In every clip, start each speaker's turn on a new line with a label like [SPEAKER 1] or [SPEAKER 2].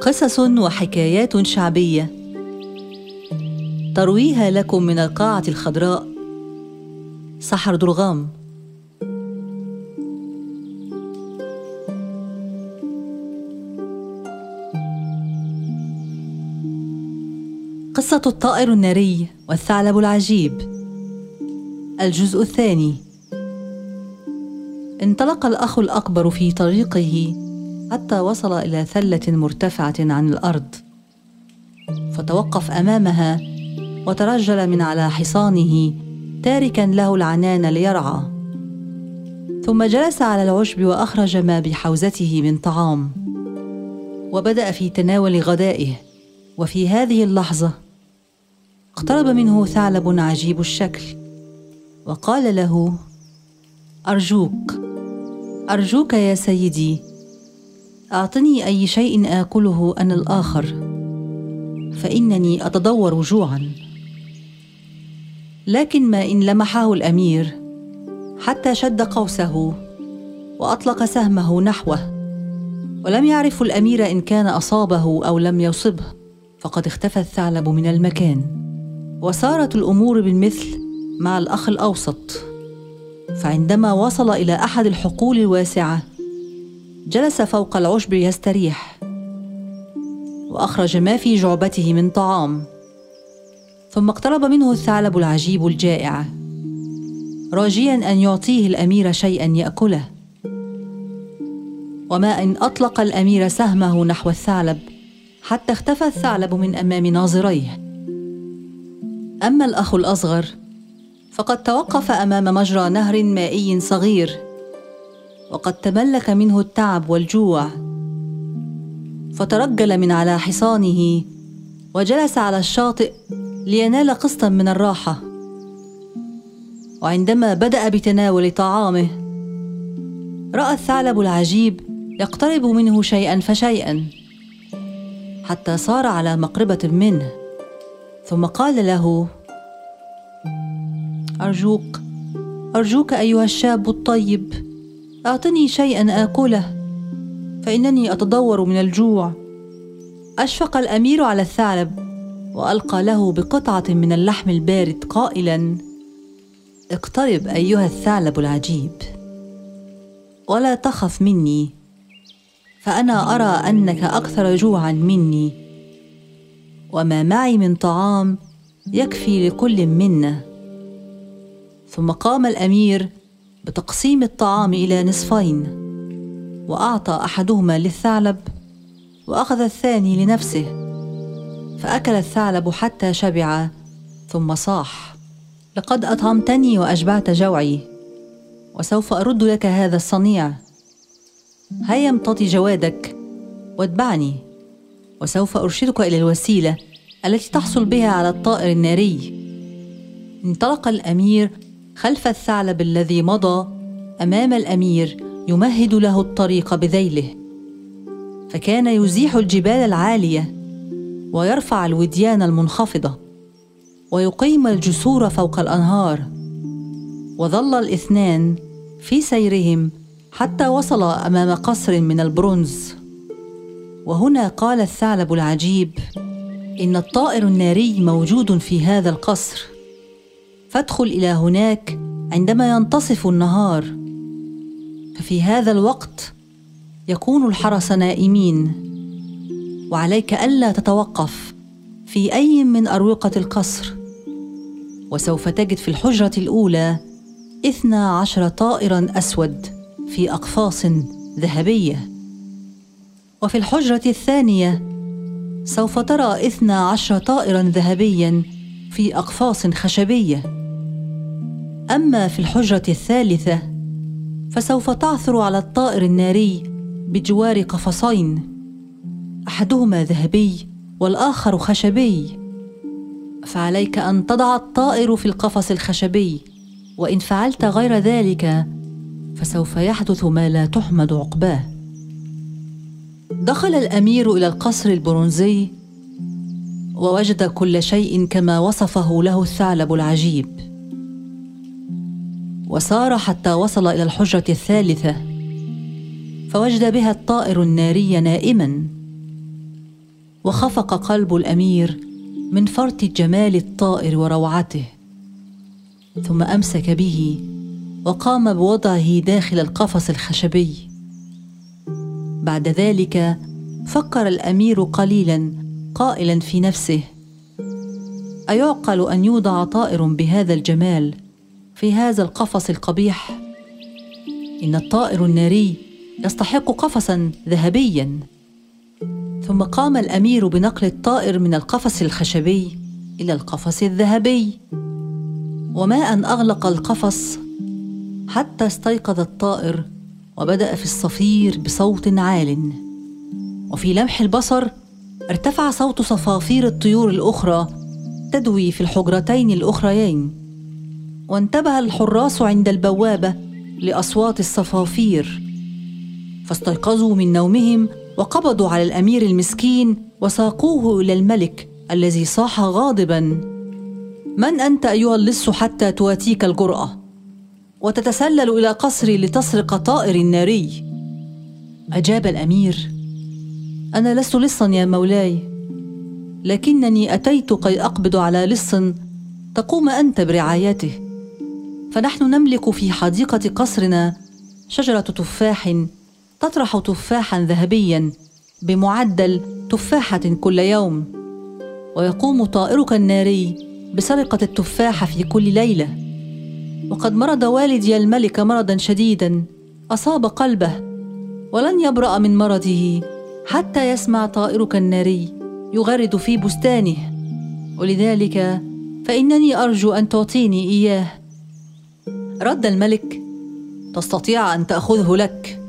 [SPEAKER 1] قصص وحكايات شعبية. ترويها لكم من القاعة الخضراء. سحر درغام. قصة الطائر الناري والثعلب العجيب. الجزء الثاني. انطلق الأخ الأكبر في طريقه حتى وصل إلى ثلة مرتفعة عن الأرض. فتوقف أمامها وترجل من على حصانه تاركا له العنان ليرعى. ثم جلس على العشب وأخرج ما بحوزته من طعام. وبدأ في تناول غدائه. وفي هذه اللحظة اقترب منه ثعلب عجيب الشكل. وقال له أرجوك أرجوك يا سيدي أعطني أي شيء آكله أنا الآخر فإنني اتدور جوعا. لكن ما إن لمحه الأمير حتى شد قوسه وأطلق سهمه نحوه. ولم يعرف الأمير إن كان أصابه أو لم يصبه فقد اختفى الثعلب من المكان. وصارت الأمور بالمثل مع الأخ الأوسط. فعندما وصل إلى أحد الحقول الواسعة جلس فوق العشب يستريح وأخرج ما في جعبته من طعام ثم اقترب منه الثعلب العجيب الجائع راجيا أن يعطيه الأمير شيئا يأكله. وما إن أطلق الأمير سهمه نحو الثعلب حتى اختفى الثعلب من أمام ناظريه. أما الأخ الأصغر فقد توقف أمام مجرى نهر مائي صغير. وقد تملك منه التعب والجوع. فترجل من على حصانه وجلس على الشاطئ لينال قسطا من الراحة. وعندما بدأ بتناول طعامه رأى الثعلب العجيب يقترب منه شيئا فشيئا حتى صار على مقربة منه. ثم قال له أرجوك أرجوك أيها الشاب الطيب أعطني شيئا اكله فإنني اتدور من الجوع. أشفق الأمير على الثعلب وألقى له بقطعة من اللحم البارد قائلا اقترب أيها الثعلب العجيب. ولا تخف مني فأنا أرى أنك أكثر جوعا مني. وما معي من طعام يكفي لكل منا ثم قام الأمير بتقسيم الطعام إلى نصفين وأعطى أحدهما للثعلب وأخذ الثاني لنفسه فأكل الثعلب حتى شبع ثم صاح. لقد أطعمتني وأشبعت جوعي وسوف أرد لك هذا الصنيع. هيا امتطي جوادك واتبعني وسوف أرشدك إلى الوسيلة التي تحصل بها على الطائر الناري. انطلق الأمير خلف الثعلب الذي مضى أمام الأمير يمهد له الطريق بذيله فكان يزيح الجبال العالية ويرفع الوديان المنخفضة ويقيم الجسور فوق الأنهار وظل الاثنان في سيرهم حتى وصل أمام قصر من البرونز. وهنا قال الثعلب العجيب إن الطائر الناري موجود في هذا القصر. فادخل إلى هناك عندما ينتصف النهار. ففي هذا الوقت يكون الحرس نائمين وعليك ألا تتوقف في أي من أروقة القصر. وسوف تجد في الحجرة الأولى اثنا عشر طائرا أسود في أقفاص ذهبية. وفي الحجرة الثانية سوف ترى اثنا عشر طائرا ذهبيا في أقفاص خشبية. أما في الحجرة الثالثة فسوف تعثر على الطائر الناري بجوار قفصين. أحدهما ذهبي والآخر خشبي. فعليك أن تضع الطائر في القفص الخشبي وإن فعلت غير ذلك فسوف يحدث ما لا تحمد عقباه. دخل الأمير إلى القصر البرونزي ووجد كل شيء كما وصفه له الثعلب العجيب. وسار حتى وصل إلى الحجرة الثالثة فوجد بها الطائر الناري نائما. وخفق قلب الأمير من فرط جمال الطائر وروعته ثم أمسك به وقام بوضعه داخل القفص الخشبي. بعد ذلك فكر الأمير قليلا قائلا في نفسه أيعقل أن يوضع طائر بهذا الجمال في هذا القفص القبيح. إن الطائر الناري يستحق قفصا ذهبيا. ثم قام الأمير بنقل الطائر من القفص الخشبي إلى القفص الذهبي. وما ان أغلق القفص حتى استيقظ الطائر وبدأ في الصفير بصوت عال. وفي لمح البصر ارتفع صوت صفافير الطيور الأخرى تدوي في الحجرتين الأخريين. وانتبه الحراس عند البوابة لأصوات الصفافير. فاستيقظوا من نومهم وقبضوا على الأمير المسكين وساقوه إلى الملك الذي صاح غاضبا. من أنت أيها اللص حتى تواتيك الجرأة؟ وتتسلل إلى قصري لتسرق طائري الناري. أجاب الأمير أنا لست لصا يا مولاي لكنني أتيت كي أقبض على لص تقوم أنت برعايته. فنحن نملك في حديقة قصرنا شجرة تفاح تطرح تفاحا ذهبيا بمعدل تفاحة كل يوم ويقوم طائرك الناري بسرقة التفاح في كل ليلة. وقد مرض والدي الملك مرضا شديدا أصاب قلبه ولن يبرأ من مرضه حتى يسمع طائرك الناري يغرد في بستانه. ولذلك فإنني أرجو أن تعطيني إياه. رد الملك تستطيع أن تأخذه لك.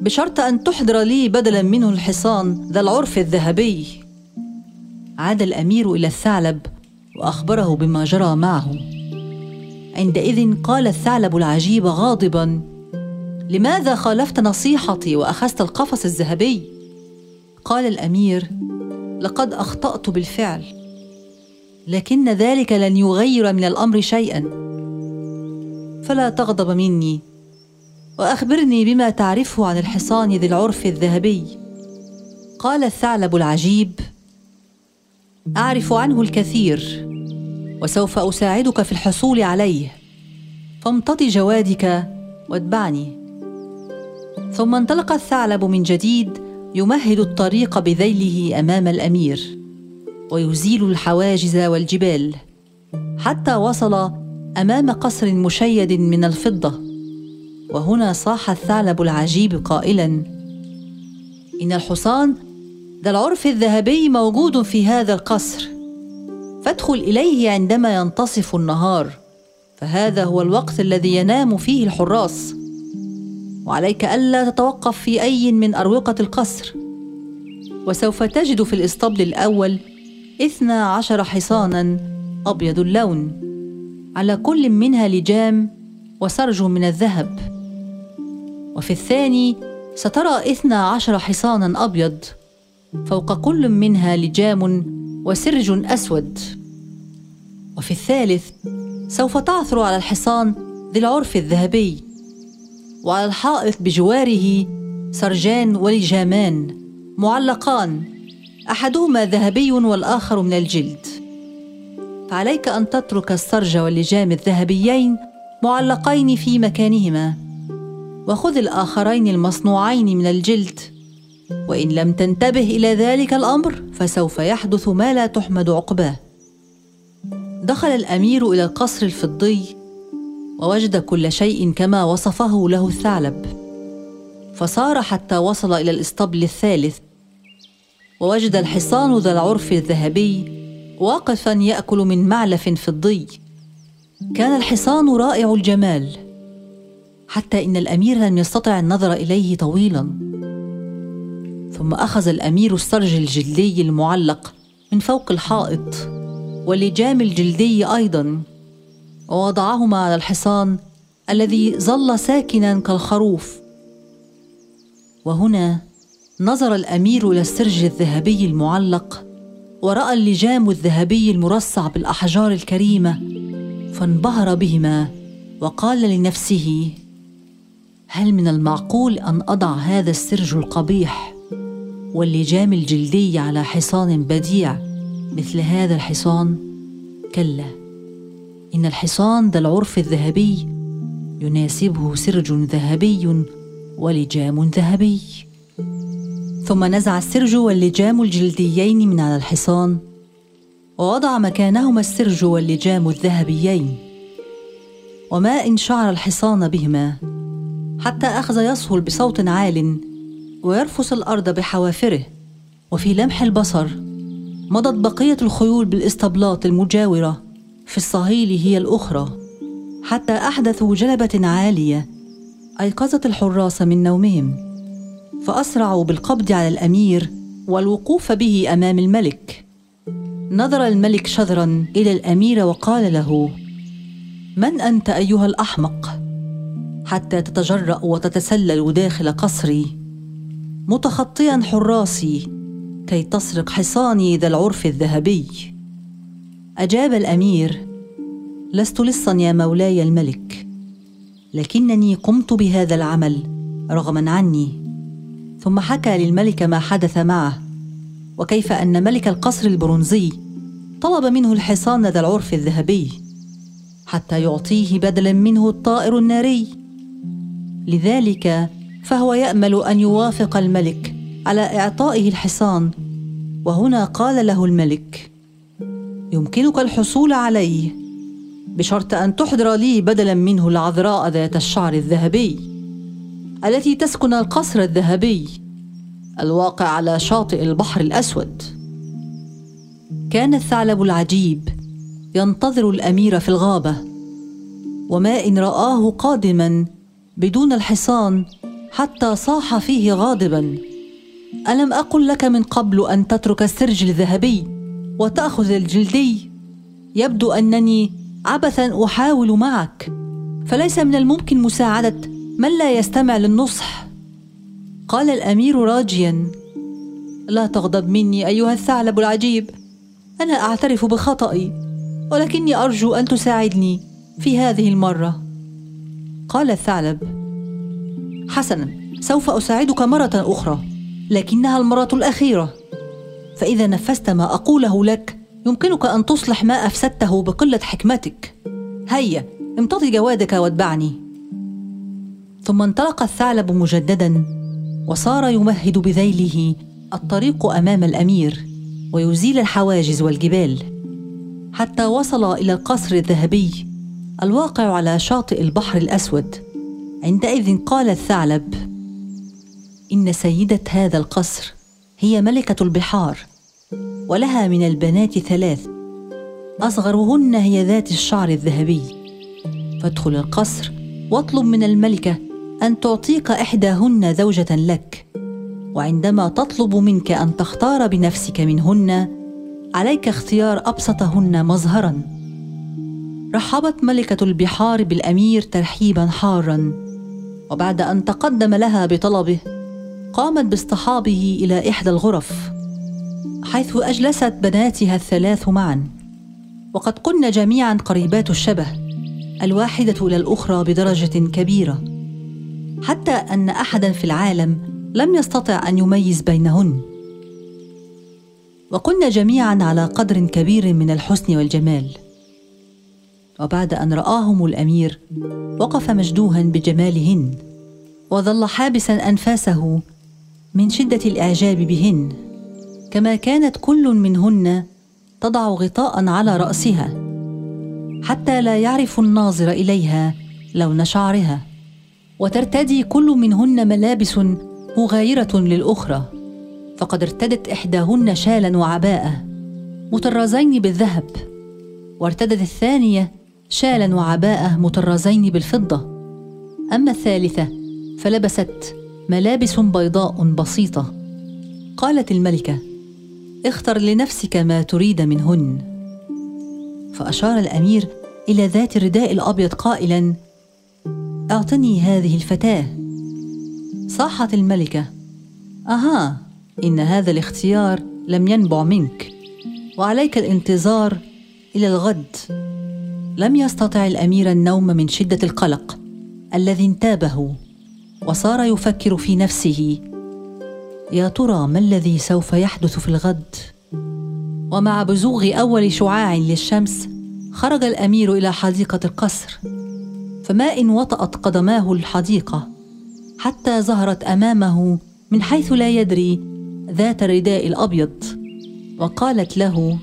[SPEAKER 1] بشرط أن تحضر لي بدلا منه الحصان ذا العرف الذهبي. عاد الأمير إلى الثعلب وأخبره بما جرى معه. عندئذ قال الثعلب العجيب غاضبا لماذا خالفت نصيحتي وأخذت القفص الذهبي؟ قال الأمير لقد أخطأت بالفعل لكن ذلك لن يغير من الأمر شيئا. فلا تغضب مني. وأخبرني بما تعرفه عن الحصان ذي العرف الذهبي. قال الثعلب العجيب أعرف عنه الكثير وسوف أساعدك في الحصول عليه. فامتطي جوادك واتبعني. ثم انطلق الثعلب من جديد يمهد الطريق بذيله أمام الأمير ويزيل الحواجز والجبال حتى وصل أمام قصر مشيد من الفضة وهنا صاح الثعلب العجيب قائلا إن الحصان ذا العرف الذهبي موجود في هذا القصر فادخل إليه عندما ينتصف النهار فهذا هو الوقت الذي ينام فيه الحراس. وعليك ألا تتوقف في أي من أروقة القصر وسوف تجد في الإسطبل الأول اثنا عشر حصانا أبيض اللون. على كل منها لجام وسرج من الذهب. وفي الثاني سترى اثنا عشر حصانا أبيض فوق كل منها لجام وسرج أسود. وفي الثالث سوف تعثر على الحصان ذي العرف الذهبي وعلى الحائط بجواره سرجان ولجامان معلقان أحدهما ذهبي والآخر من الجلد. فعليك أن تترك السرج واللجام الذهبيين معلقين في مكانهما. وخذ الآخرين المصنوعين من الجلد. وإن لم تنتبه إلى ذلك الأمر فسوف يحدث ما لا تحمد عقباه. دخل الأمير إلى القصر الفضي ووجد كل شيء كما وصفه له الثعلب. فصار حتى وصل إلى الاسطبل الثالث ووجد الحصان ذا العرف الذهبي واقفا يأكل من معلف فضي. كان الحصان رائع الجمال حتى إن الأمير لم يستطع النظر إليه طويلا. ثم أخذ الأمير السرج الجلدي المعلق من فوق الحائط واللجام الجلدي أيضا ووضعهما على الحصان الذي ظل ساكنا كالخروف. وهنا نظر الأمير إلى السرج الذهبي المعلق ورأى اللجام الذهبي المرصع بالأحجار الكريمة فانبهر بهما وقال لنفسه هل من المعقول أن أضع هذا السرج القبيح واللجام الجلدي على حصان بديع مثل هذا الحصان؟ كلا إن الحصان ذا العرف الذهبي يناسبه سرج ذهبي ولجام ذهبي. ثم نزع السرج واللجام الجلديين من على الحصان. ووضع مكانهما السرج واللجام الذهبيين. وما ان شعر الحصان بهما حتى أخذ يصهل بصوت عال ويرفس الأرض بحوافره. وفي لمح البصر مضت بقية الخيول بالاسطبلات المجاورة. في الصهيل هي الأخرى حتى احدثوا جلبة عالية أيقظت الحراس من نومهم. فأسرعوا بالقبض على الأمير والوقوف به أمام الملك. نظر الملك شذرا إلى الأمير وقال له من أنت أيها الأحمق؟ حتى تتجرأ وتتسلل داخل قصري. متخطيا حراسي كي تسرق حصاني ذا العرف الذهبي. أجاب الأمير لست لصا يا مولاي الملك لكنني قمت بهذا العمل رغما عني. ثم حكى للملك ما حدث معه. وكيف أن ملك القصر البرونزي طلب منه الحصان ذا العرف الذهبي حتى يعطيه بدلا منه الطائر الناري. لذلك فهو يأمل أن يوافق الملك على إعطائه الحصان. وهنا قال له الملك يمكنك الحصول عليه بشرط أن تحضر لي بدلا منه العذراء ذات الشعر الذهبي. التي تسكن القصر الذهبي الواقع على شاطئ البحر الأسود. كان الثعلب العجيب ينتظر الأمير في الغابة وما إن رآه قادما بدون الحصان حتى صاح فيه غاضبا. ألم أقل لك من قبل أن تترك السرج الذهبي وتأخذ الجلدي؟ يبدو أنني عبثا أحاول معك فليس من الممكن مساعدة من لا يستمع للنصح؟ قال الأمير راجيا. لا تغضب مني أيها الثعلب العجيب. أنا أعترف بخطئي ولكني أرجو أن تساعدني في هذه المرة. قال الثعلب. حسنا سوف أساعدك مرة أخرى لكنها المرة الأخيرة. فإذا نفذت ما أقوله لك يمكنك أن تصلح ما أفسدته بقلة حكمتك. هيا امتطي جوادك واتبعني. ثم انطلق الثعلب مجددا وصار يمهد بذيله الطريق أمام الأمير ويزيل الحواجز والجبال. حتى وصل إلى القصر الذهبي الواقع على شاطئ البحر الأسود. عندئذ قال الثعلب إن سيدة هذا القصر هي ملكة البحار ولها من البنات ثلاث أصغرهن هي ذات الشعر الذهبي. فادخل القصر واطلب من الملكة أن تعطيك إحداهن زوجة لك. وعندما تطلب منك أن تختار بنفسك منهن عليك اختيار أبسطهن مظهرا. رحبت ملكة البحار بالأمير ترحيبا حارا. وبعد أن تقدم لها بطلبه قامت باصطحابه إلى إحدى الغرف حيث أجلست بناتها الثلاث معا. وقد كن جميعا قريبات الشبه الواحدة إلى الأخرى بدرجة كبيرة. حتى أن أحدا في العالم لم يستطع أن يميز بينهن. وكن جميعا على قدر كبير من الحسن والجمال. وبعد أن رآهم الأمير وقف مشدوها بجمالهن وظل حابسا أنفاسه من شدة الإعجاب بهن. كما كانت كل منهن تضع غطاء على رأسها حتى لا يعرف الناظر إليها لون شعرها. وترتدي كل منهن ملابس مغايرة للأخرى. فقد ارتدت إحداهن شالا وعباءه مطرزين بالذهب. وارتدت الثانية شالا وعباءه مطرزين بالفضة. أما الثالثة فلبست ملابس بيضاء بسيطة. قالت الملكة اختر لنفسك ما تريد منهن. فأشار الأمير إلى ذات الرداء الأبيض قائلا أعطني هذه الفتاة. صاحت الملكة. أها إن هذا الاختيار لم ينبع منك. وعليك الانتظار إلى الغد. لم يستطع الأمير النوم من شدة القلق الذي انتابه وصار يفكر في نفسه. يا ترى ما الذي سوف يحدث في الغد؟ ومع بزوغ أول شعاع للشمس خرج الأمير إلى حديقة القصر. فما ان وطأت قدماه الحديقة حتى ظهرت أمامه من حيث لا يدري ذات الرداء الأبيض وقالت له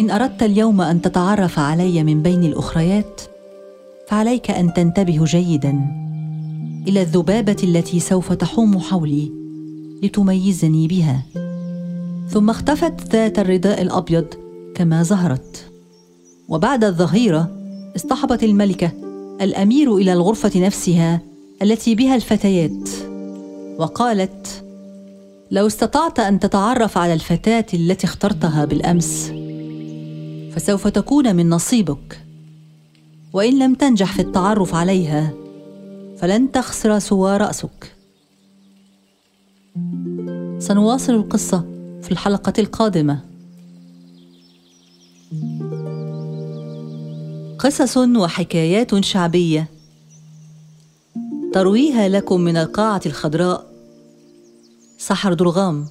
[SPEAKER 1] إن أردت اليوم أن تتعرف علي من بين الأخريات فعليك أن تنتبه جيدا إلى الذبابة التي سوف تحوم حولي لتميزني بها. ثم اختفت ذات الرداء الأبيض كما ظهرت وبعد الظهيرة اصطحبت الملكة الأمير إلى الغرفة نفسها التي بها الفتيات وقالت لو استطعت أن تتعرف على الفتاة التي اخترتها بالأمس فسوف تكون من نصيبك. وإن لم تنجح في التعرف عليها فلن تخسر سوى رأسك. سنواصل القصة في الحلقة القادمة. قصص وحكايات شعبية. ترويها لكم من القاعة الخضراء سحر درغام.